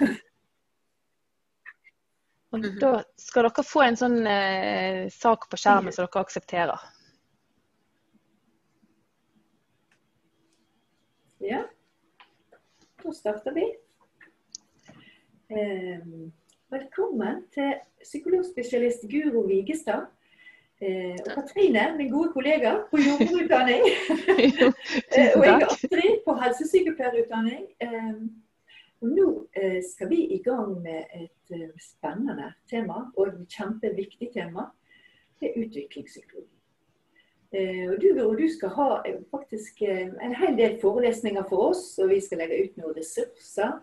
Og da skal dere få en sånn eh, sak på skjermen som dere aksepterer. Ja, da starter vi. Eh, velkommen til psykologspesialist Guro Vigestad. Eh, og Katrine, min gode kollega på jordmorutdanning. eh, og jeg er Astrid på helsesykepleierutdanning. Og nå eh, skal vi i gang med et eh, spennende tema, og et kjempeviktig tema. Det er utviklingspsykologi. Eh, og du, og du skal ha faktisk en hel del forelesninger for oss, og vi skal legge ut noen ressurser.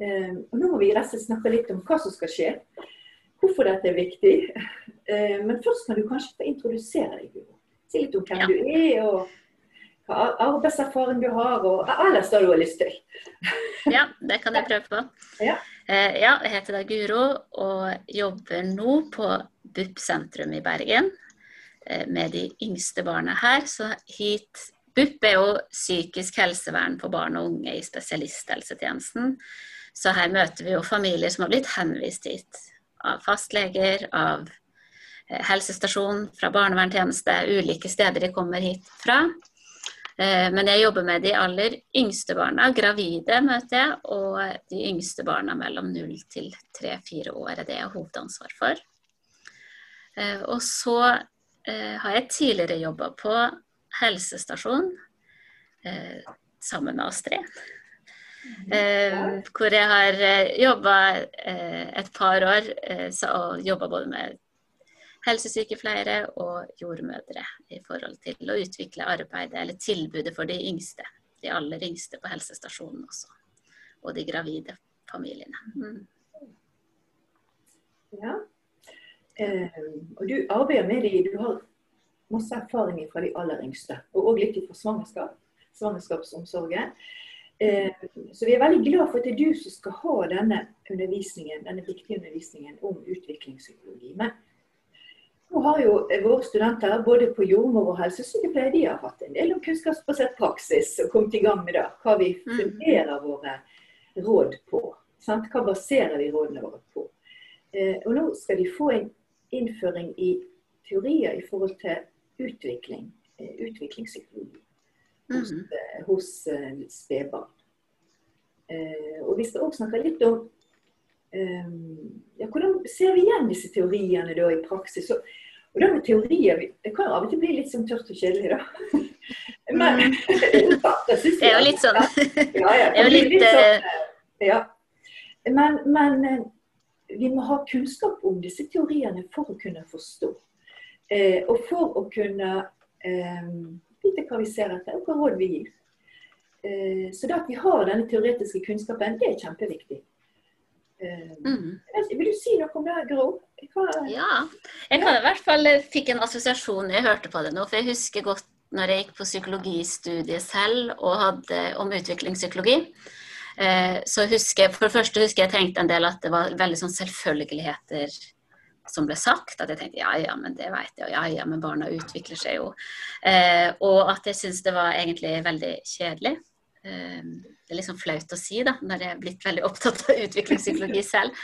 Og nå må vi snakke litt om hva som skal skje. Hvorfor dette er viktig. Men først kan du kanskje få introdusere deg, Si litt om hvem ja. du er, og arbeidserfaring du har, og ellers det du har lyst til. ja, det kan jeg prøve på. Ja. Eh, ja, jeg heter da Guro og jobber nå på BUP sentrum i Bergen eh, med de yngste barna her. Så hit BUP er jo psykisk helsevern for barn og unge i spesialisthelsetjenesten. Så her møter vi jo familier som har blitt henvist hit av fastleger, av eh, helsestasjon, fra barnevernstjeneste, ulike steder de kommer hit fra. Eh, men jeg jobber med de aller yngste barna. Gravide møter jeg, og de yngste barna mellom 0 til 3-4 år er det jeg har hovedansvar for. Eh, og så eh, har jeg tidligere jobba på helsestasjon sammen med Astrid. hvor jeg har jobba et par år og jobba både med helsesykepleiere og jordmødre i forhold til å utvikle arbeidet eller tilbudet for de yngste. De aller yngste på helsestasjonen også. Og de gravide familiene. Mm. Ja. Eh, og du arbeider med de, du har masse erfaring fra de aller yngste. Og òg litt fra svangerskap. Svangerskapsomsorgen. Eh, så vi er veldig glad for at det er du som skal ha denne undervisningen, denne viktige undervisningen om utviklingspsykologi. Men nå har jo våre studenter både på jordmor og helsesykepleie de har hatt en del om kunnskapsbasert praksis og kommet i gang med det. Hva vi mm. våre råd på. Sant? Hva baserer vi rådene våre på? Eh, og nå skal de få en innføring i teorier i forhold til utvikling, eh, utviklingspsykologi hos, mm. eh, hos eh, spedbarn. Eh, og vi skal også snakke litt om ja, hvordan ser vi igjen disse teoriene da i praksis? Og, og det med teorier Det kan av og til bli litt sånn tørt og kjedelig, da. Men mm. det er jo litt sånn. Ja, ja, det er jo litt, litt sånn, eh, ja. Men, men, eh, vi må ha kunnskap om disse teoriene for å kunne forstå. Eh, og for å kunne eh, vite hva vi ser etter, og hva råd vi gir. Eh, så det at vi har denne teoretiske kunnskapen, det er kjempeviktig. Mm. Vil du si noe om det, Gro? Hva... Ja, jeg kan i hvert fall eh, fikk en assosiasjon jeg hørte på det nå. For jeg husker godt når jeg gikk på psykologistudiet selv og hadde om utviklingspsykologi. Eh, så husker jeg, For det første husker jeg tenkte en del at det var veldig sånn selvfølgeligheter som ble sagt. At jeg tenkte ja, ja, men det vet jeg, og ja, ja, men barna utvikler seg jo. Eh, og at jeg syns det var egentlig veldig kjedelig. Det er liksom flaut å si, da, når jeg er blitt veldig opptatt av utviklingspsykologi selv.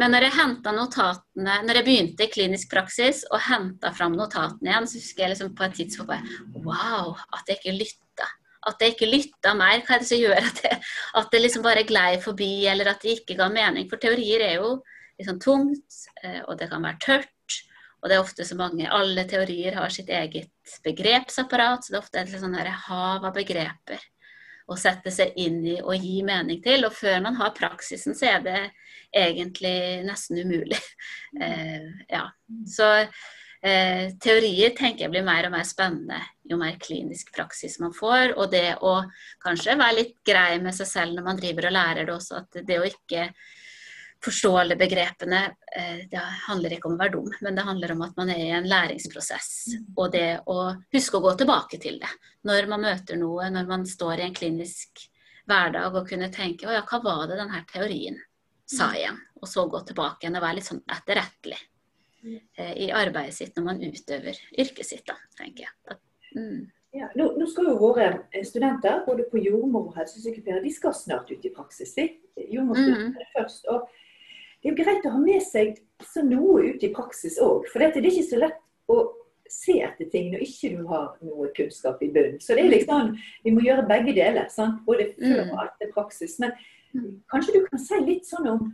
Men når jeg henta notatene Når jeg begynte i klinisk praksis og henta fram notatene igjen, så husker jeg liksom på et tidspunkt bare Wow, at jeg ikke lytta. At jeg ikke lytta mer. Hva er det som gjør at det, at det liksom bare glei forbi, eller at det ikke ga mening? For teorier er jo liksom tungt, eh, og det kan være tørt. Og det er ofte så mange Alle teorier har sitt eget begrepsapparat, så det er ofte et sånn hav av begreper å sette seg inn i og gi mening til. Og før man har praksisen, så er det egentlig nesten umulig. Eh, ja. Så eh, teorier tenker jeg blir mer og mer spennende jo mer klinisk praksis man får. Og det å kanskje være litt grei med seg selv når man driver og lærer det også, at det å ikke forstå alle begrepene. Eh, det handler ikke om å være dum, men det handler om at man er i en læringsprosess. Mm. Og det å huske å gå tilbake til det når man møter noe, når man står i en klinisk hverdag og kunne tenke å ja, hva var det denne teorien sa mm. igjen? Og så gå tilbake igjen og være litt sånn etterrettelig mm. eh, i arbeidet sitt når man utøver yrket sitt, da, tenker jeg. Mm. Ja, nå, nå, skal jo våre studenter både på jordmor og helsesykepleier, de skal snart ut i praksis. De. Jordmorstudiet mm. først. Og det er jo greit å ha med seg så noe ut i praksis òg. For dette, det er ikke så lett å se etter ting når ikke du har noe kunnskap i bunnen. Så det er liksom, vi må gjøre begge deler. Sant? Både før og etter praksis. Men kanskje du kan si litt sånn om,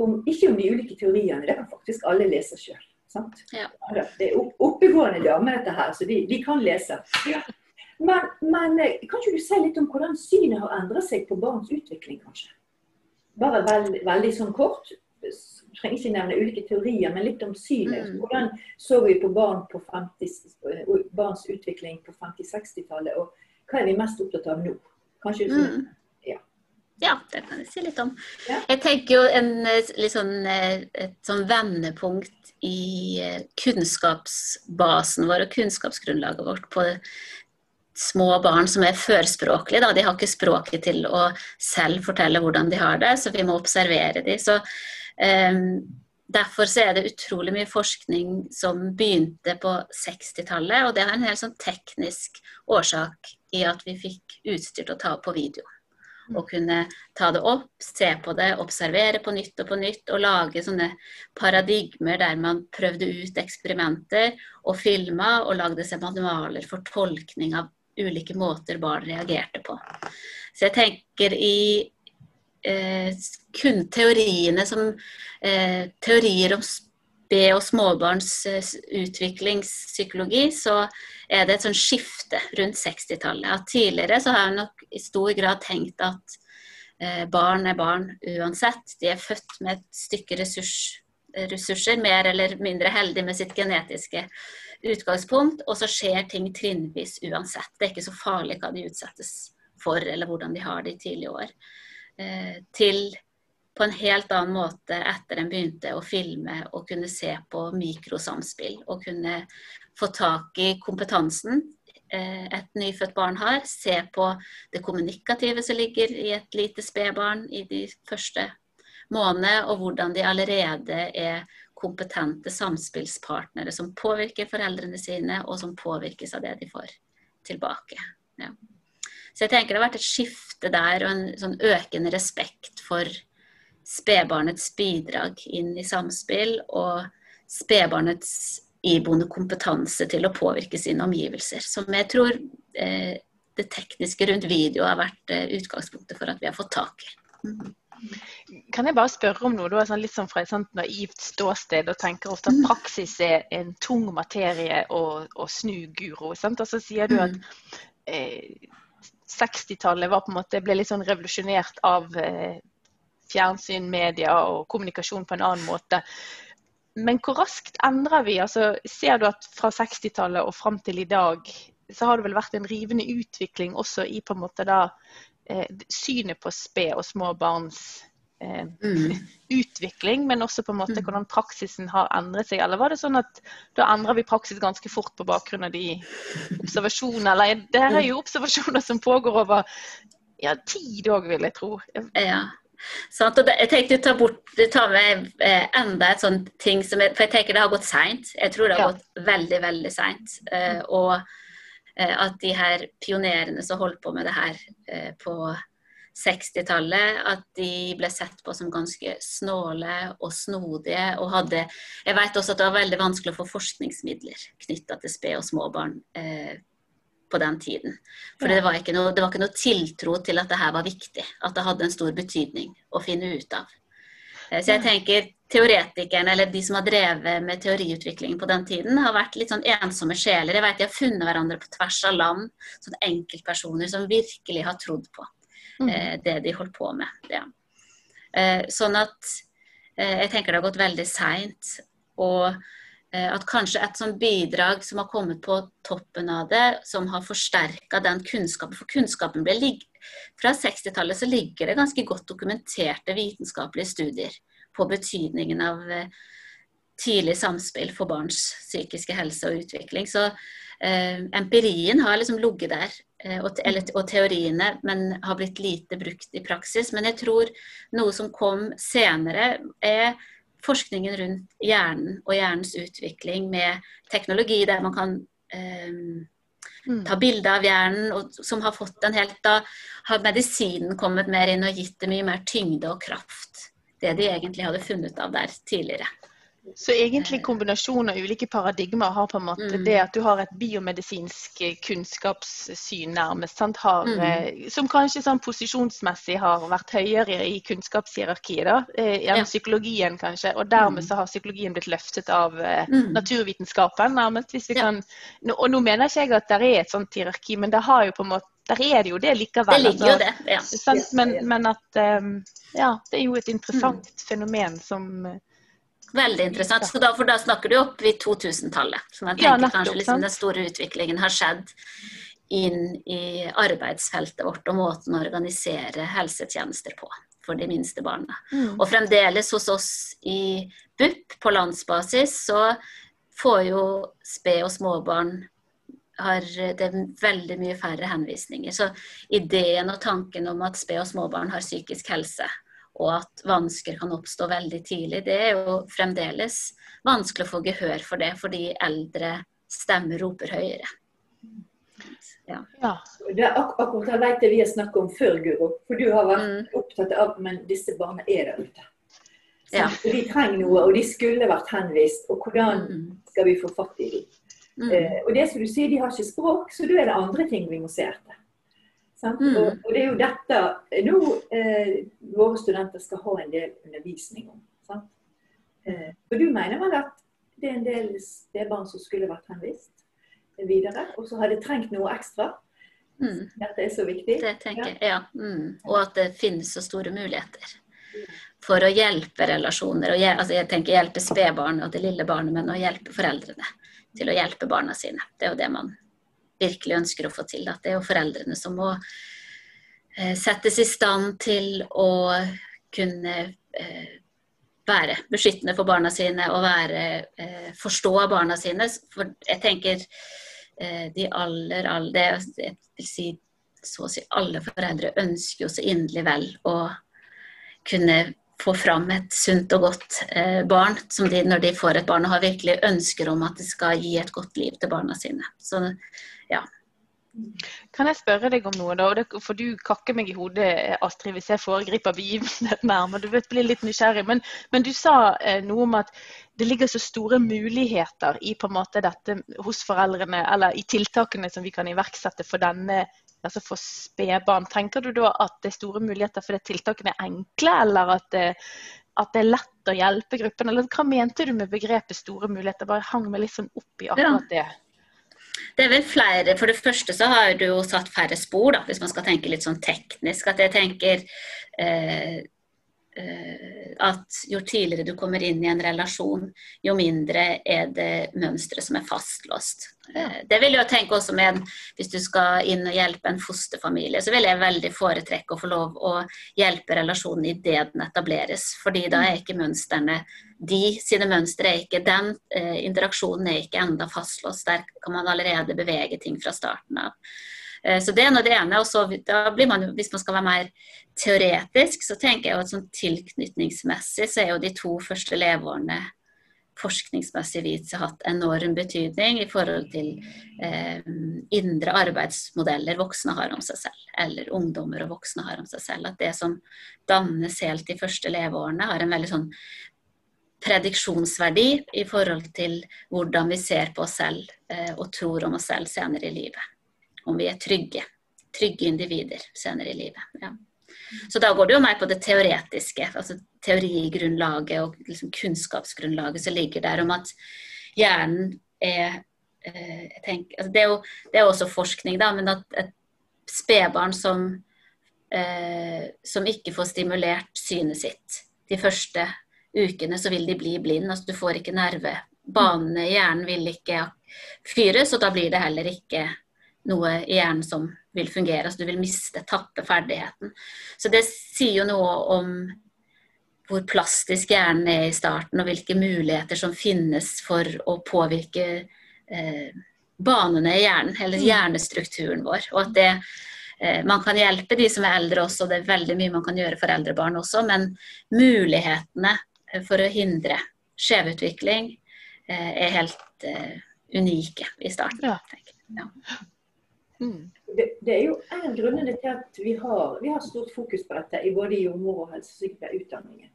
om ikke om de ulike teoriene. Det kan faktisk alle lese sjøl. Ja. Det er oppegående damer, dette her, så de, de kan lese. Ja. Men, men, eh, kan ikke du si litt om hvordan synet har endret seg på barns utvikling, kanskje? Bare veld, veldig sånn kort. Trenger ikke nevne ulike teorier, men litt om synet. Mm. Hvordan så vi på barn på 50, eh, barns utvikling på 50-60-tallet, og hva er vi mest opptatt av nå? Kanskje mm. ja. ja, det kan jeg si litt om. Ja. Jeg tenker jo en, eh, sånn, et sånn vendepunkt i kunnskapsbasen vår og kunnskapsgrunnlaget vårt på små barn som er førspråklige. Da. De har ikke språket til å selv fortelle hvordan de har det, så vi må observere dem. Så, derfor så er det utrolig mye forskning som begynte på 60-tallet, og det har en helt sånn teknisk årsak i at vi fikk utstyr til å ta opp på video. Og kunne ta det opp, se på det, observere på nytt og på nytt. Og lage sånne paradigmer der man prøvde ut eksperimenter og filma og lagde seg manualer for tolkning av ulike måter barn reagerte på. Så jeg tenker i kun teoriene som eh, teorier om sped- og småbarns eh, utviklingspsykologi, så er det et sånn skifte rundt 60-tallet. Tidligere så har jeg nok i stor grad tenkt at eh, barn er barn uansett. De er født med et stykke ressurs, ressurser, mer eller mindre heldig med sitt genetiske utgangspunkt, og så skjer ting trinnvis uansett. Det er ikke så farlig hva de utsettes for, eller hvordan de har det i tidlige år. Eh, til på en helt annen måte etter en begynte å filme og kunne se på mikrosamspill. Og kunne få tak i kompetansen eh, et nyfødt barn har. Se på det kommunikative som ligger i et lite spedbarn i de første månedene, og hvordan de allerede er kompetente samspillspartnere som påvirker foreldrene sine, og som påvirkes av det de får tilbake. Ja. Så jeg tenker det har vært et skifte der og en sånn økende respekt for spedbarnets bidrag inn i samspill, og spedbarnets iboende kompetanse til å påvirke sine omgivelser. Som jeg tror eh, det tekniske rundt video har vært eh, utgangspunktet for at vi har fått tak i. Mm. Kan jeg bare spørre om noe, da, sånn litt sånn fra et sånt naivt ståsted, og tenker ofte at mm. praksis er en tung materie å, å snu guro. Sant? Og så sier du at mm. eh, 60-tallet ble litt sånn revolusjonert av eh, fjernsyn, media og kommunikasjon på en annen måte. Men hvor raskt endrer vi? Altså, ser du at fra 60-tallet og fram til i dag så har det vel vært en rivende utvikling også i på en måte da eh, synet på sped og små barns eh, mm. utvikling, men også på en måte mm. hvordan praksisen har endret seg. Eller var det sånn at da endrer vi praksis ganske fort på bakgrunn av de observasjonene? Eller det her er jo observasjoner som pågår over ja, tid òg, vil jeg tro. Ja. Sånn, jeg tenkte å ta, bort, ta med eh, enda et sånt ting som jeg, For jeg tenker det har gått seint. Jeg tror det har ja. gått veldig, veldig seint. Eh, og Eh, at de her pionerene som holdt på med det her eh, på 60-tallet, at de ble sett på som ganske snåle og snodige. Og hadde Jeg vet også at det var veldig vanskelig å få forskningsmidler knytta til sped og småbarn eh, på den tiden. For det var, noe, det var, ikke noe, tiltro til at det her var viktig. At det hadde en stor betydning å finne ut av. Eh, så jeg tenker teoretikerne, eller de som har drevet med teoriutvikling på den tiden, har vært litt sånn ensomme sjeler. Jeg vet De har funnet hverandre på tvers av land, sånn enkeltpersoner som virkelig har trodd på. Eh, det de holdt på med. Ja. Eh, sånn at eh, jeg tenker det har gått veldig seint. Og eh, at kanskje et sånt bidrag som har kommet på toppen av det, som har forsterka den kunnskapen For kunnskapen ble ligg fra 60-tallet så ligger det ganske godt dokumenterte vitenskapelige studier på betydningen av eh, tidlig samspill for barns psykiske helse og utvikling. Så eh, empirien har liksom ligget der, og, eller, og, teoriene, men har blitt lite brukt i praksis. Men jeg tror noe som kom senere, er forskningen rundt hjernen og hjernens utvikling med teknologi der man kan eh, mm. ta bilde av hjernen, og som har fått en helt Da har medisinen kommet mer inn og gitt det mye mer tyngde og kraft. Det de egentlig hadde funnet av der tidligere. Så egentlig kombinasjonen av ulike paradigmer har på en måte mm. det at du har et biomedisinsk kunnskapssyn nærmest, har, mm. Eh, som kanskje sånn posisjonsmessig har vært høyere i kunnskapshierarkiet da, eh, enn ja. psykologien kanskje. Og dermed mm. så har psykologien blitt løftet av eh, mm. naturvitenskapen nærmest. hvis vi ja. kan, Og nå mener ikke jeg at det er et sånt hierarki, men det har jo på en måte der er det jo det likevel. Det ligger jo altså. det, ja. Men, men, at ja, det er jo et interessant mm. fenomen som Veldig interessant. Da, for da snakker du opp i 2000-tallet. Så jeg tenker ja, kanskje liksom den store utviklingen har skjedd inn i arbeidsfeltet vårt og måten å organisere helsetjenester på for de minste barna. Mm. Og fremdeles hos oss i BUP på landsbasis så får jo sped- og småbarn har det veldig mye færre henvisninger. Så ideen og tanken om at sped- og småbarn har psykisk helse, og at vansker kan oppstå veldig tidlig. Det er jo fremdeles vanskelig å få gehør for det, fordi eldre stemmer roper høyere. Ja. ja. Det er ak akkurat det vet jeg vi har snakket om før, Guro. For du har vært mm. opptatt av men disse barna er der ute. Ja. De trenger noe, og de skulle vært henvist. Og hvordan mm. skal vi få fatt i dem? Mm. Eh, og det som du sier, de har ikke språk, så da er det andre ting vi må se etter. Mm. Og, og, det er jo dette nå eh, våre studenter skal ha en del undervisning om. Sant? Eh, og du mener vel at det er en del spedbarn som skulle vært henvist videre, og så hadde trengt noe ekstra? Mm. Dette er så viktig? Det tenker jeg, ja. Mm. Og at det finnes så store muligheter for å hjelpe relasjoner. Og, altså jeg tenker hjelpe spedbarnet og det lille barnet, men å hjelpe foreldrene til å hjelpe barna sine. Det er jo det man virkelig ønsker å få til. At det er jo foreldrene som må eh, settes i stand til å kunne eh, være beskyttende for barna sine og være, eh, forstå barna sine. For jeg tenker de aller, aller Jeg vil si så å si alle foreldre ønsker jo så inderlig vel å kunne få fram et sunt og godt eh, barn som de, når de får et barn og har virkelig ønsker om at de skal gi et godt liv til barna sine. Så ja. Kan jeg spørre deg om noe, da? For du kakker meg i hodet, Astrid, hvis jeg foregriper begivenheten her. Men du vet, blir litt nysgjerrig. Men, men du sa eh, noe om at det ligger så store muligheter i på en måte dette hos foreldrene, eller i tiltakene som vi kan iverksette for denne altså for spedbarn. Tenker du da at det er store muligheter fordi tiltakene er enkle, eller at det, at det er lett å hjelpe gruppen? Eller hva mente du med begrepet store muligheter? Bare hang meg litt sånn opp i akkurat det. Det er vel flere. For det første så har du jo satt færre spor, da, hvis man skal tenke litt sånn teknisk. At jeg tenker eh, Eh, at jo tidligere du kommer inn i en relasjon, jo mindre er det mønstre som er fastlåst. Ja. det vil jeg tenke også med Hvis du skal inn og hjelpe en fosterfamilie, så vil jeg veldig foretrekke å få lov å hjelpe relasjonen idet den etableres. fordi da er ikke mønstrene de sine mønstre er ikke Den eh, interaksjonen er ikke enda fastlåst. Der kan man allerede bevege ting fra starten av. Eh, så det er noe det ene. og så man, Hvis man skal være mer teoretisk, så tenker jeg at sånn tilknytningsmessig så er jo de to første leveårene forskningsmessig vist hatt enorm betydning i forhold til eh, indre arbeidsmodeller voksne har om seg selv, eller ungdommer og voksne har om seg selv. At det som dannes helt de første leveårene, har en veldig sånn prediksjonsverdi i forhold til hvordan vi ser på oss selv eh, og tror om oss selv senere i livet om vi er trygge. Trygge individer senere i livet. Ja. Så da går det jo mer på det teoretiske, altså teorigrunnlaget og liksom kunnskapsgrunnlaget som ligger der om at hjernen er jeg tenker, altså det, er jo, det er også forskning, da, men at et spedbarn som, eh, som ikke får stimulert synet sitt de første ukene, så vil de bli blind. Altså du får ikke nerve. Banene hjernen vil ikke fyres, og da blir det heller ikke noe i hjernen som vil fungere. Altså du vil miste, tappe ferdigheten. Så det sier jo noe om hvor plastisk hjernen er i starten, og hvilke muligheter som finnes for å påvirke eh, banene i hjernen, eller mm. hjernestrukturen vår. Og at det, eh, man kan hjelpe de som er eldre også, det er veldig mye man kan gjøre for eldre barn også, men mulighetene for å hindre skjevutvikling eh, er helt eh, unike i starten. Ja. Ja. Mm. Det, det, er jo en av grunnene til at vi har, vi har, stort fokus på dette i både jordmor- og helsesykepleierutdanningen.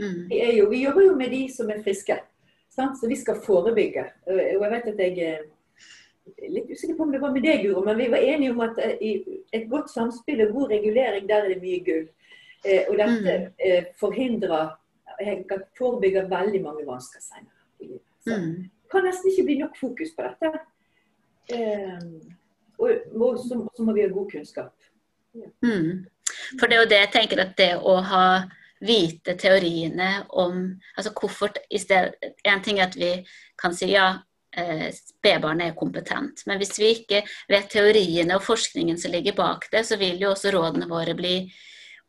Mm. Vi, vi, jobber jo med de som er friske, sant? så vi skal forebygge. Og jeg vet at jeg er litt usikker på om det var med deg, Guro, men vi var enige om at eh, i et godt samspill og god regulering, der er det mye gull. Eh, og dette mm. eh, forhindrer kan forebygge veldig mange vansker senere. Så mm. kan nesten ikke bli nok fokus på dette. Og så, må vi ha god kunnskap. Ja. Mm. For det er jo det jeg tenker at det å ha vite teoriene om altså hvorfor En ting er at vi kan si ja, eh, spedbarnet er kompetent. Men hvis vi ikke vet teoriene og forskningen som ligger bak det, så vil jo også rådene våre bli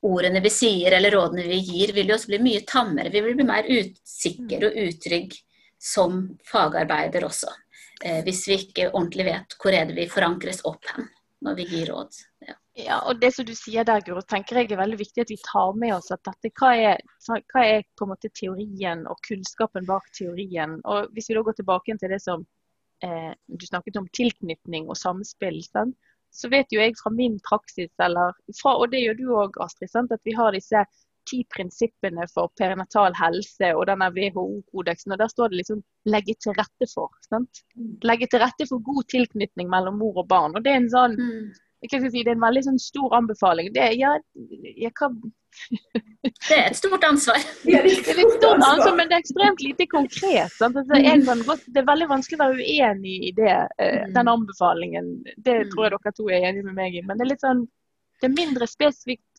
ordene vi sier eller rådene vi gir, vil jo også bli mye tammere. Vi vil bli mer usikre og utrygge som fagarbeider også. Eh, hvis vi ikke ordentlig vet hvor er det vi forankres opp hen når vi gir råd. Ja. ja og det som du sier der, Guro, tenker jeg er veldig viktig at vi tar med oss at dette, hva er, hva er på en måte teorien og kunnskapen bak teorien. Og Hvis vi da går tilbake til det som eh, du snakket om tilknytning og samspill. Sant? så vet jo jeg fra min praksis, eller fra, og det gjør du òg, Astrid, sant? at vi har disse ti prinsippene for perinatal helse og denne WHO-kodeksen. og Der står det liksom 'legge til rette for'. Sant? Mm. Legge til rette for god tilknytning mellom mor og barn. og Det er en sånn, mm. si, det er en veldig sånn stor anbefaling. Det, ja, jeg kan det er et stort ansvar. det er et stort ansvar, men det er ekstremt lite konkret. Altså, godt, det er veldig vanskelig å være uenig i det, uh, den anbefalingen. Det tror jeg dere to er enige med meg i. Men det er litt sånn, det er mindre spesifikt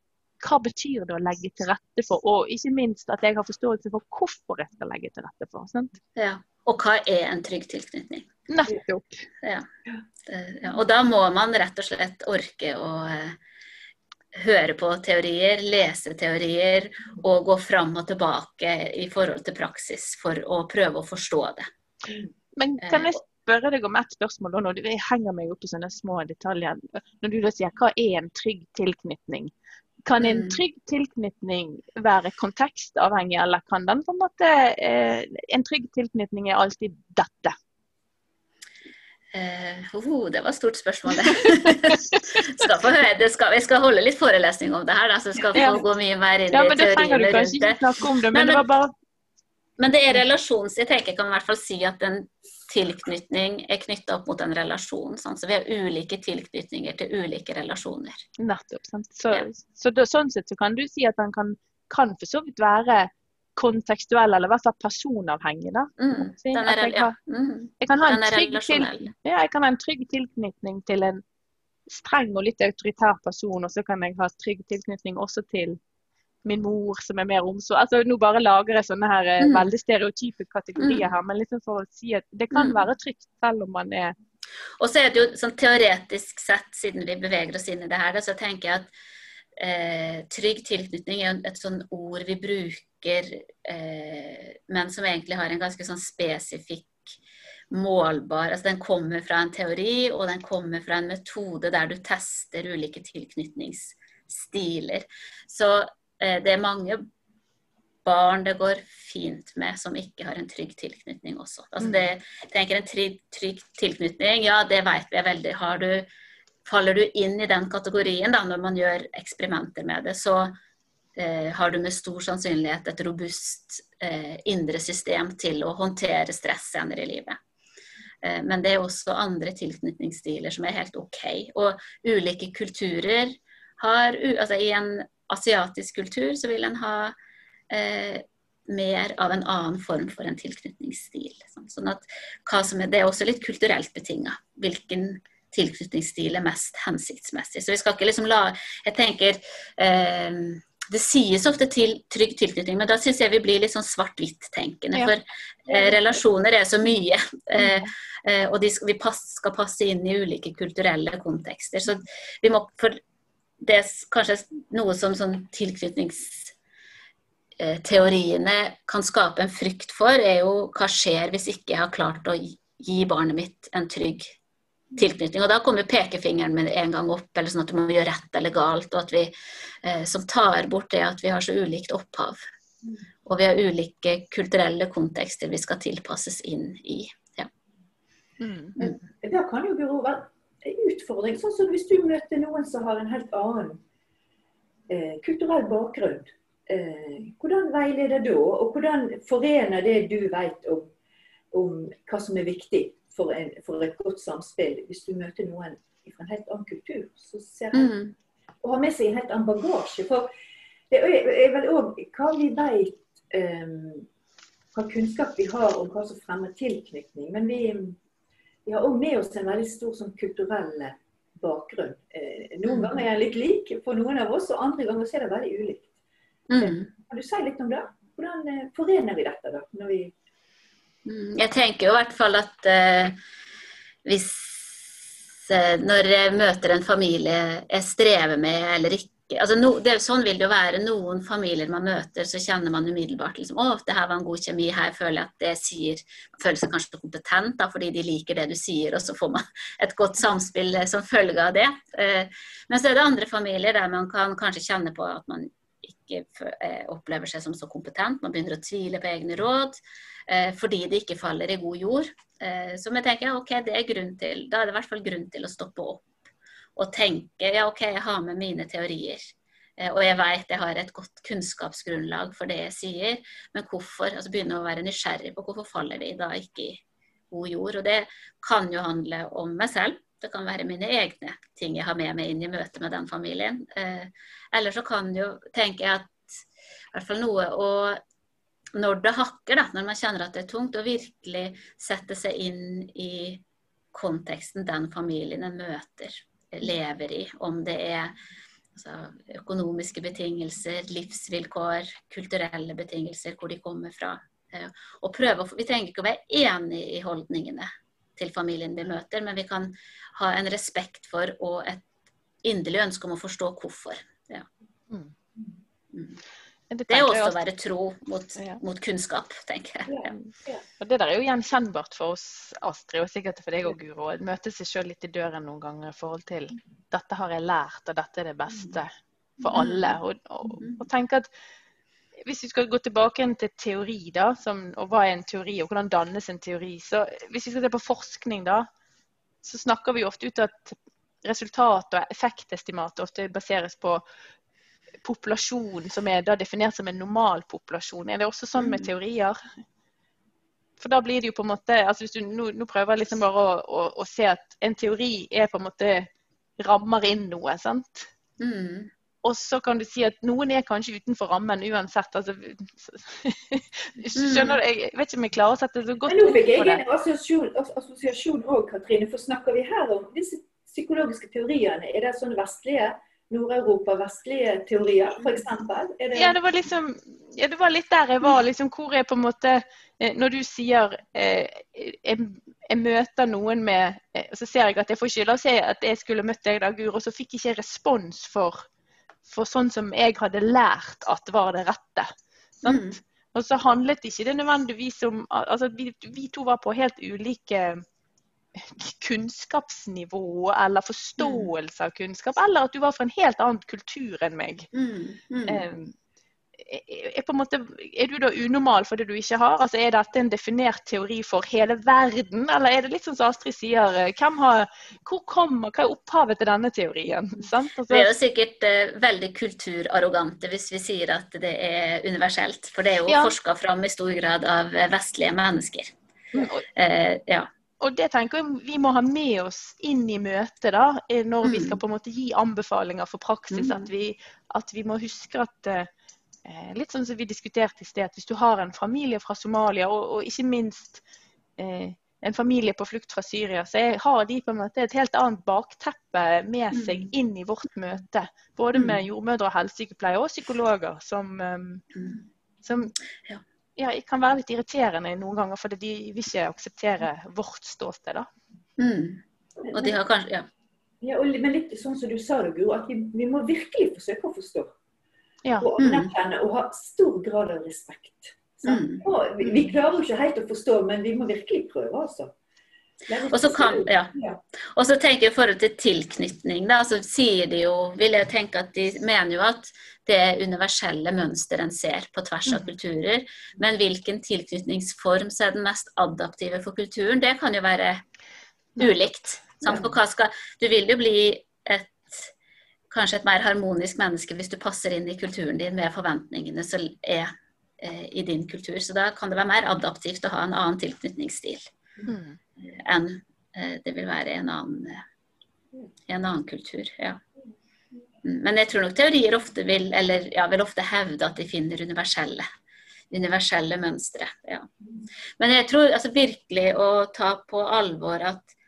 hva betyr det å legge til rette for, og ikke minst at jeg har forståelse for hvorfor jeg skal legge til rette for. Sant? Ja. Og hva er en trygg tilknytning? Nettopp. Ja. ja. Og da må man rett og slett orke å uh, høre på teorier, lese teorier og gå fram og tilbake i forhold til praksis for å prøve å forstå det. Men kan jeg spørre deg om ett spørsmål nå, jeg henger meg opp i sånne små detaljer. Når du da sier hva er en trygg tilknytning? Kan en mm. trygg tilknytning være kontekstavhengig, eller kan den på en måte eh, En trygg tilknytning er alltid dette? Uh, oh, det var et stort spørsmål, det. skal få høre, det skal, jeg skal holde litt forelesning om det her, da, så skal få gå mye mer inn ja, i teoriene rundt det. Det men, men, det bare... men det er relasjons... Jeg tenker jeg kan i hvert fall si at en tilknytning er knytta opp mot en relasjon. Sånn. Så vi har ulike tilknytninger til ulike relasjoner. Nettopp. Sant? Så, ja. så, så, sånn sett så kan du si at den kan, kan for så vidt være kontekstuell, eller i hvert fall personavhengig. da. Mm, jeg, ja. mm. jeg, kan ha en trygg til, ja, jeg kan ha en trygg tilknytning til en streng og litt autoritær person, og så kan jeg ha trygg tilknytning også til min mor, som er mer omsorg. Altså, nå bare lager jeg sånne her eh, mm. veldig stereotype kategorier mm. her, men liksom for å si at det kan mm. være trygt selv om man er Og så er det jo sånn teoretisk sett, siden vi beveger oss inn i det her, så tenker jeg at eh, trygg tilknytning er et sånn ord vi bruker eh, men som egentlig har en ganske sånn spesifikk målbar altså Den kommer fra en teori, og den kommer fra en metode der du tester ulike tilknytningsstiler. Så det er mange barn det går fint med som ikke har en trygg tilknytning også. Altså det, jeg tenker En trygg, trygg tilknytning, ja det vet vi veldig. Har du, faller du inn i den kategorien da, når man gjør eksperimenter med det, så eh, har du med stor sannsynlighet et robust eh, indre system til å håndtere stress senere i livet. Eh, men det er også andre tilknytningsstiler som er helt OK. Og ulike kulturer har Altså i en asiatisk kultur så vil en ha eh, mer av en annen form for en tilknytningsstil. Sånn at er, Det er også litt kulturelt betinga. Hvilken tilknytningsstil er mest hensiktsmessig. Så vi skal ikke liksom la Jeg tenker eh, det sies ofte til trygg tilknytning, men da syns jeg vi blir litt sånn svart-hvitt-tenkende. Ja. For eh, relasjoner er så mye. Eh, eh, og de skal, vi pass, skal passe inn i ulike kulturelle kontekster. Så vi må for Det er kanskje noe som sånn tilknytningsteoriene kan skape en frykt for, er jo hva skjer hvis ikke jeg har klart å gi barnet mitt en trygg tilknytning. Og da kommer pekefingeren med en gang opp, eller sånn at du må gjøre rett eller galt. Og at vi eh, som tar bort det at vi har så ulikt opphav. Og vi har ulike kulturelle kontekster vi skal tilpasses inn i. Ja. Mm. Da kan jo Guro utfordring. Sånn som hvis du møter noen som har en helt annen eh, kulturell bakgrunn. Eh, hvordan veileder da, og hvordan forener det du vet om, om hva som er viktig for, en, for, et godt samspill, hvis du møter noen fra en helt annen kultur, så ser jeg, mm. og har med seg en helt annen bagasje. For det er vel òg hva vi vet, eh, hva kunnskap vi har om hva som fremmer tilknytning. Men vi, vi har òg med oss en veldig stor sånn, kulturell bakgrunn. Eh, noen mm. ganger er den litt lik for noen av oss, og andre ganger er det veldig ulikt. Mm. Eh, kan du si litt om det? Hvordan eh, forener vi dette? da? Når vi mm, jeg tenker jo i hvert fall at eh, hvis når jeg møter en familie jeg strever med eller ikke altså no, det, Sånn vil det jo være. Noen familier man møter, så kjenner man umiddelbart liksom, å, det her var en god kjemi, her føler jeg at det sier føler seg kanskje kompetent da, fordi de liker det du sier, og så får man et godt samspill eh, som følge av det. Eh, men så er det andre familier der man kan kanskje kjenne på at man ikke eh, opplever seg som så kompetent. Man begynner å tvile på egne råd eh, fordi det ikke faller i god jord. Eh, som jeg tenker ok, det er grunn til, da er det i hvert fall grunn til å stoppe opp og tenke ja, OK, jeg har med mine teorier. Eh, og jeg vet jeg har et godt kunnskapsgrunnlag for det jeg sier, men hvorfor? altså Begynne å være nysgjerrig på hvorfor faller de da ikke i god jord. Og det kan jo handle om meg selv. Det kan være mine egne ting jeg har med meg inn i møte med den familien. Eh, eller så kan jo tenke at i hvert fall noe å når det hakker, da, når man kjenner at det er tungt, å virkelig sette seg inn i konteksten den familien en møter lever i. Om det er altså, økonomiske betingelser, livsvilkår, kulturelle betingelser, hvor de kommer fra. Eh, og prøve, Vi trenger ikke å være enig i holdningene til familien vi møter, men vi kan ha en respekt for og et inderlig ønske om å forstå hvorfor. Ja. Mm. Mm. Det, det er også å være tro mot, ja. mot kunnskap, tenker jeg. Ja. Ja. Og Det der er jo gjenkjennbart for oss, Astrid, og sikkert for deg og Guro. Å møte seg sjøl litt i døren noen ganger i forhold til dette har jeg lært, og dette er det beste for alle. Og, og, og tenke at hvis vi skal gå tilbake til teori, da, som, og hva er en teori, og hvordan dannes en teori, så hvis vi skal se på forskning, da, så snakker vi ofte ut at resultat og effektestimat ofte baseres på populasjon som er da definert som en normalpopulasjon. Er det også sånn med mm. teorier? For da blir det jo på en måte altså hvis du Nå, nå prøver jeg liksom bare å, å, å, se at en teori er på en måte rammer inn noe, sant? Mm. Og så kan du si at noen er kanskje utenfor rammen uansett. Altså, skjønner du? Jeg vet ikke om jeg klarer å sette det så godt ord på det. Nå fikk jeg en assosiasjon òg, Katrine. For snakker vi her om disse psykologiske teoriene? Er det sånne vestlige? Nord-Europa vestlige teorier, f.eks.? Det... Ja, det var liksom ja, det var litt der jeg var. liksom Hvor er på en måte eh, Når du sier eh, jeg, jeg, møter noen med og Så ser jeg at jeg får ikke La oss si at jeg skulle møtt deg da, Guro, og så fikk jeg ikke respons for, for sånn som jeg hadde lært at var det rette. Mm. Og så handlet ikke det nødvendigvis om altså vi, vi to var på helt ulike kunnskapsnivå eller forståelse av kunnskap, eller at du var fra en helt annen kultur enn meg. Mm, mm. Er, måte, er, du da unormal for det du ikke har? Altså, er dette en definert teori for hele verden, eller er det litt sånn som Astrid sier, eh, har, hvor kommer, hva er opphavet til denne teorien? Altså, vi er jo sikkert eh, veldig kulturarrogante hvis vi sier at det er universelt, for det er jo ja. forska fram i stor grad av vestlige mennesker. Mm. Eh, ja og det tenker jeg vi må ha med oss inn i møtet da, eh, når vi skal mm. på en måte gi anbefalinger for praksis. At mm. vi, at vi må huske at eh, Litt sånn som vi diskuterte i sted, at hvis du har en familie fra Somalia, og, og ikke minst eh, en familie på flukt fra Syria, så har de på en måte et helt annet bakteppe med seg mm. inn i vårt møte. Både med jordmødre, og helsesykepleiere og psykologer som, um, som ja ja, kan være litt irriterende noen ganger, fordi de vil ikke akseptere vårt ståsted. da. Mm. Og de har kanskje, ja. ja men litt sånn som du sa, Guro, at vi, vi, må virkelig forsøke å forstå. Ja. Og mm. og ha stor grad av respekt. Mm. vi, vi, klarer jo ikke helt å forstå, men vi må virkelig prøve, altså. Og så, ja. tenker jeg i forhold til tilknytning, da, så sier de jo, vil jeg tenke at de mener jo at det er universelle mønster en ser på tvers av mm. kulturer. Men hvilken tilknytningsform som er den mest adaptive for kulturen, det kan jo være ulikt. Skal, du vil jo bli et kanskje et mer harmonisk menneske hvis du passer inn i kulturen din med forventningene som er eh, i din kultur. Så da kan det være mer adaptivt å ha en annen tilknytningsstil Mm. enn eh, det vil være en annen, eh, en annen kultur. Ja. Mm, Men jeg tror nok teorier ofte vil, eller ja, vil ofte hevde at de finner universelle, universelle mønstre. Ja. Men jeg tror altså, virkelig å ta på alvor at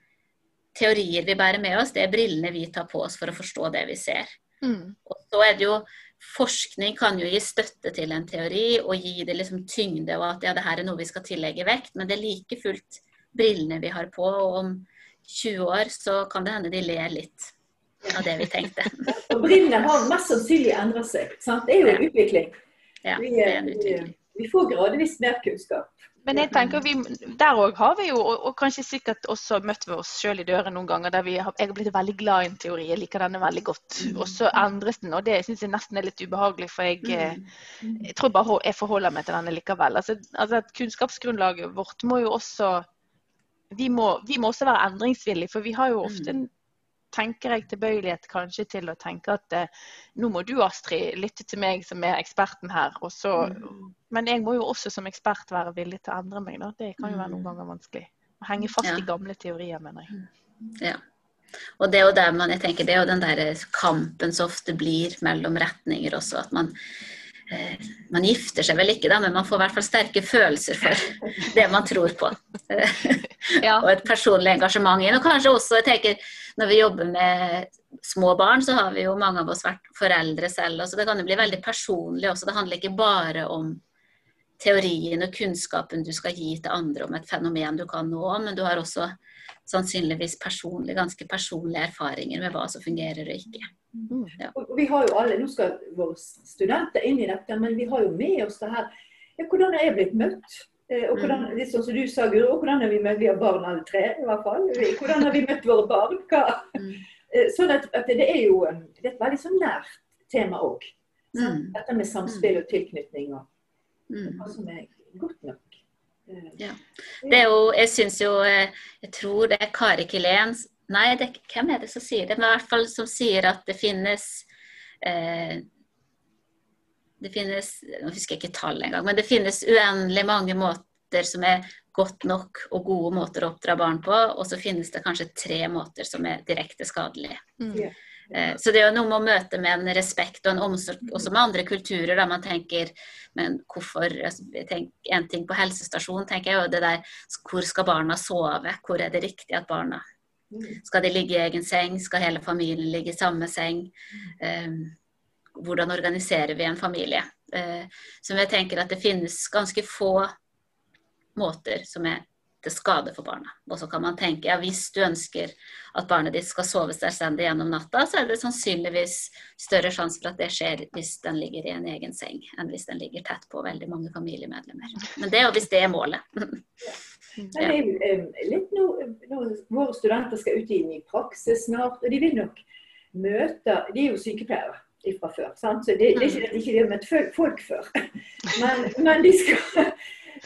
teorier vi bærer med oss, det er brillene vi tar på oss for å forstå det vi ser. Mm. Og så er det jo Forskning kan jo gi støtte til en teori og gi det liksom tyngde, og at ja, det her er noe vi skal tillegge vekt, men det er like fullt brillene vi har på. Og om 20 år så kan det hende de ler litt av det vi tenkte. Og brillene har mest sannsynlig endret seg. Sant? Det er jo en utvikling. Ja, Vi, det er en utvikling. vi får gradvis mer kunnskap. Men jeg tenker vi, der òg har vi jo, og, og kanskje sikkert også møtt ved oss sjøl i døren noen ganger, der vi har, jeg har blitt veldig glad i en teori, jeg liker denne veldig godt. Og så endres den, og det syns jeg nesten er litt ubehagelig, for jeg, eh, jeg tror bare jeg forholder meg til denne likevel. Altså, altså at Kunnskapsgrunnlaget vårt må jo også vi må, vi må også være endringsvillige, for vi har jo ofte en tenker jeg tilbøyelighet kanskje til å tenke at eh, nå må du Astrid lytte til meg som er eksperten her. Så, men jeg må jo også som ekspert være villig til å endre meg. Da. Det kan jo være noen ganger vanskelig. Å henge fast Ja. i gamle teorier, mener jeg. Ja. Og det er jo der man, jeg tenker, det er jo den der kampen som ofte blir mellom retninger også. At man, man gifter seg vel ikke, da, men man får i hvert fall sterke følelser for det man tror på. Ja. og et personlig engasjement i. Og kanskje også, jeg tenker, når vi jobber med små barn, så har vi jo mange av oss vært foreldre selv. Så det kan jo bli veldig personlig også. Det handler ikke bare om teorien og kunnskapen du skal gi til andre om et fenomen du kan nå, men du har også sannsynligvis personlig, ganske personlige erfaringer med hva som fungerer og ikke. Ja. Og vi har jo alle, Nå skal våre studenter inn i dette, men vi har jo med oss det her. Ja, hvordan er jeg blitt møtt? Eh, Og hvordan, litt sånn som du sa, Guro, og hvordan har vi møtt Vi har barn alle tre, i hvert fall. Hvordan har vi møtt våre barn? Hva? Mm. Eh, Sånn at, at det er jo eh, det er et veldig sånn nært tema òg. Mm. Dette med samspill og tilknytning og Mm. hva som er godt nok. Ja. Det er jo, jeg syns jo eh, Jeg tror det er Kari Kilén Nei, det, hvem er det som sier det? Men i hvert fall som sier at det finnes eh, Det finnes Nå husker jeg ikke tallet engang, men det finnes uendelig mange måter som er godt nok og gode måter å oppdra barn på, og så finnes det kanskje tre måter som er direkte skadelige. Mm. Eh, Så det er jo noe med å møte med en respekt og en omsorg også med andre kulturer. Da man tenker men hvorfor altså, En ting på helsestasjonen tenker jeg jo det der Hvor skal barna sove? Hvor er det riktig at barna Mm. Skal de ligge i egen seng? Skal hele familien ligge i samme seng? Eh, hvordan organiserer vi en familie? Eh, så jeg tenker at det finnes ganske få måter som er til skade for barna. Og så kan man tenke ja, hvis du ønsker at barnet ditt skal sove selvstendig gjennom natta, så er det sannsynligvis større sjanse for at det skjer hvis den ligger i en egen seng, enn hvis den ligger tett på veldig mange familiemedlemmer. Men det er jo hvis det er målet. Jo eh, litt nå, når våre studenter skal ut i ny praksis snart, og de vil nok møte De er jo sykepleiere fra før, sant? så det, det er ikke at de ikke har møtt folk før. Men, men de, skal,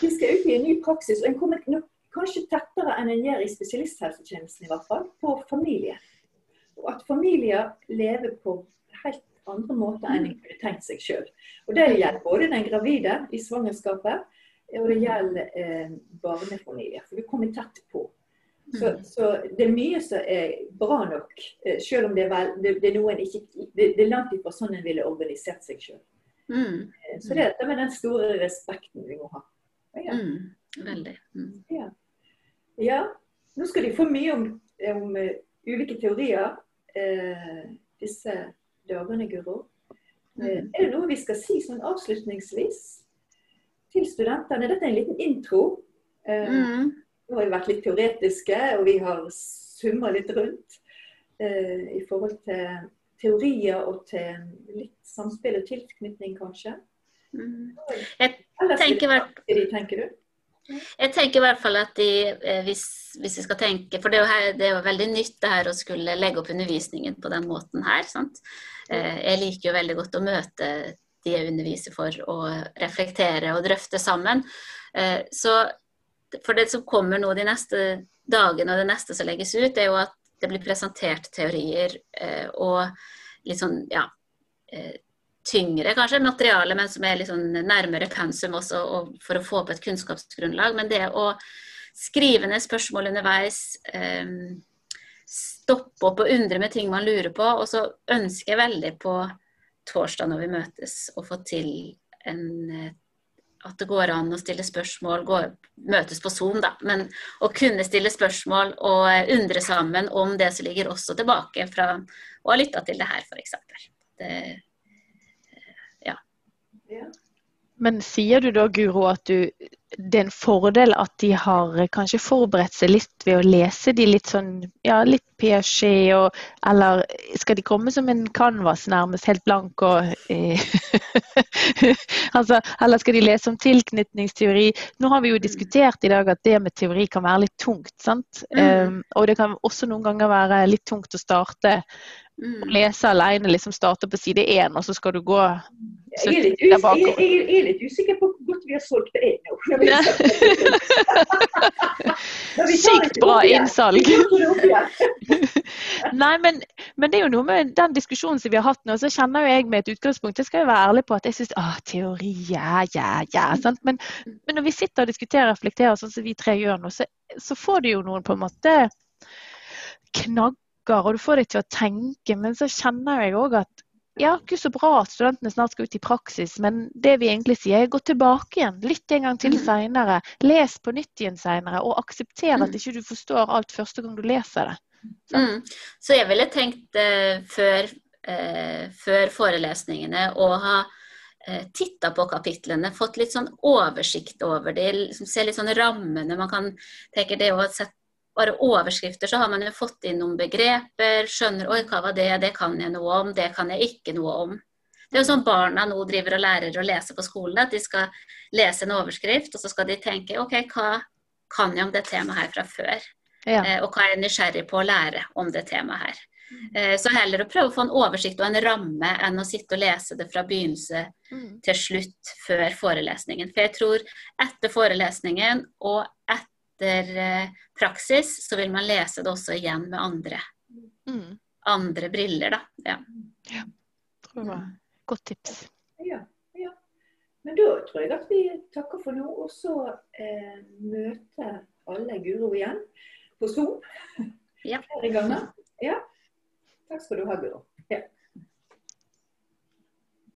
de skal ut i en ny praksis, og en kommer nok kanskje tettere enn en gjør i spesialisthelsetjenesten, i hvert fall, på familie. Og at familier lever på helt andre måter enn de kunne tenkt seg sjøl. Det gjelder både den gravide i svangerskapet, og det gjelder eh, barnefamilier. For du kommer tett på. Så, så det er mye som er bra nok, eh, selv om det er, vel, det, det er noen ikke det, det er langt ifra sånn en ville organisert seg sjøl. Mm, Så det er med den store respekten vi må ha. Ja. mm, veldig. Mm. Ja. Ja. Nå skal de få mye om, om eh, ulike teorier eh, disse dagene, Guro. Eh, er det noe vi skal si sånn avslutningsvis til studentene? Dette er en liten intro. Eh, Mm. Nå har vi vært litt teoretiske, og vi har summa litt rundt eh, i forhold til teorier og til litt samspill og tilknytning, kanskje. Mm. Jeg tenker hvert- tenker du? Jeg tenker i hvert fall at de, eh, hvis, hvis vi skal tenke For det er, jo her, det er jo veldig nytt det her å skulle legge opp undervisningen på den måten her. sant? Eh, Jeg liker jo veldig godt å møte de jeg underviser for, og reflektere og drøfte sammen. Eh, Så for det som kommer nå de neste dagene, og det neste som legges ut, er jo at det blir presentert teorier og litt sånn, ja tyngre kanskje materiale, men som er sånn nærmere pensum også, for å få opp et kunnskapsgrunnlag. Men det å skrive ned spørsmål underveis, eh, stoppe opp og undre med ting man lurer på, og så ønsker jeg veldig på torsdag når vi møtes, å få til en eh, at det går an å stille spørsmål, gå, møtes på Zoom, da, men å kunne stille spørsmål og eh, undre sammen om det som ligger også tilbake fra å ha lytta til det her, f.eks. Ja. Men sier du da, Guro, at du, det er en fordel at de har kanskje forberedt seg litt ved å lese de litt sånn, ja, litt Piaget, og Eller skal de komme som en canvas, nærmest helt blank og eh, altså, Eller skal de lese om tilknytningsteori? Nå har vi jo diskutert i dag at det med teori kan være litt tungt, sant? Mm. Um, og det kan også noen ganger være litt tungt å starte Mm. Lese alene, liksom starte på side én, og så skal du gå jeg er, litt jeg, jeg, jeg er litt usikker på hvor godt vi har solgt det inn nå. Sykt bra innsalg. Nei, men, men, det er jo noe med den diskusjonen som vi har hatt nå, så kjenner jo jeg med et utgangspunkt Jeg skal jo være ærlig på at jeg syns teori, ja, ja, ja. Sant? Men, men, når vi sitter og diskuterer og reflekterer sånn som vi tre gjør nå, så, så får du jo noen på en måte knagger, og du får deg til å tenke. Men så kjenner jeg òg at ja, ikke så bra at studentene snart skal ut i praksis, men det vi egentlig sier er gå tilbake igjen. Lytt en gang til mm. seinere. Les på nytt igjen seinere, og aksepter at mm. ikke du forstår alt første gang du leser det. Så, mm. så jeg ville tenkt eh, før, eh, før, forelesningene å ha eh, titta på kapitlene, fått litt sånn oversikt over det, liksom, se litt sånn rammene. Man kan tenke det å sette bare overskrifter, så har man jo fått inn noen begreper. Skjønner oi, hva var det, det kan jeg noe om, det kan jeg ikke noe om. Det er jo sånn barna nå driver og lærer å lese på skolen, at de skal lese en overskrift, og så skal de tenke OK, hva kan jeg om det temaet her fra før? Ja. Eh, og hva er jeg nysgjerrig på å lære om det temaet her? Eh, så heller å prøve å få en oversikt og en ramme enn å sitte og lese det fra begynnelse mm. til slutt før forelesningen. For jeg tror etter forelesningen og etter etter eh, praksis, så vil man lese det også igjen med andre, mm. andre briller, da. Ja. ja. Tror det var godt tips. Ja, ja. Men da tror jeg at vi takker for nå, og så eh, møter alle Guro igjen på Zoom ja. flere ganger. Ja. Takk skal du ha, Guro. Ja.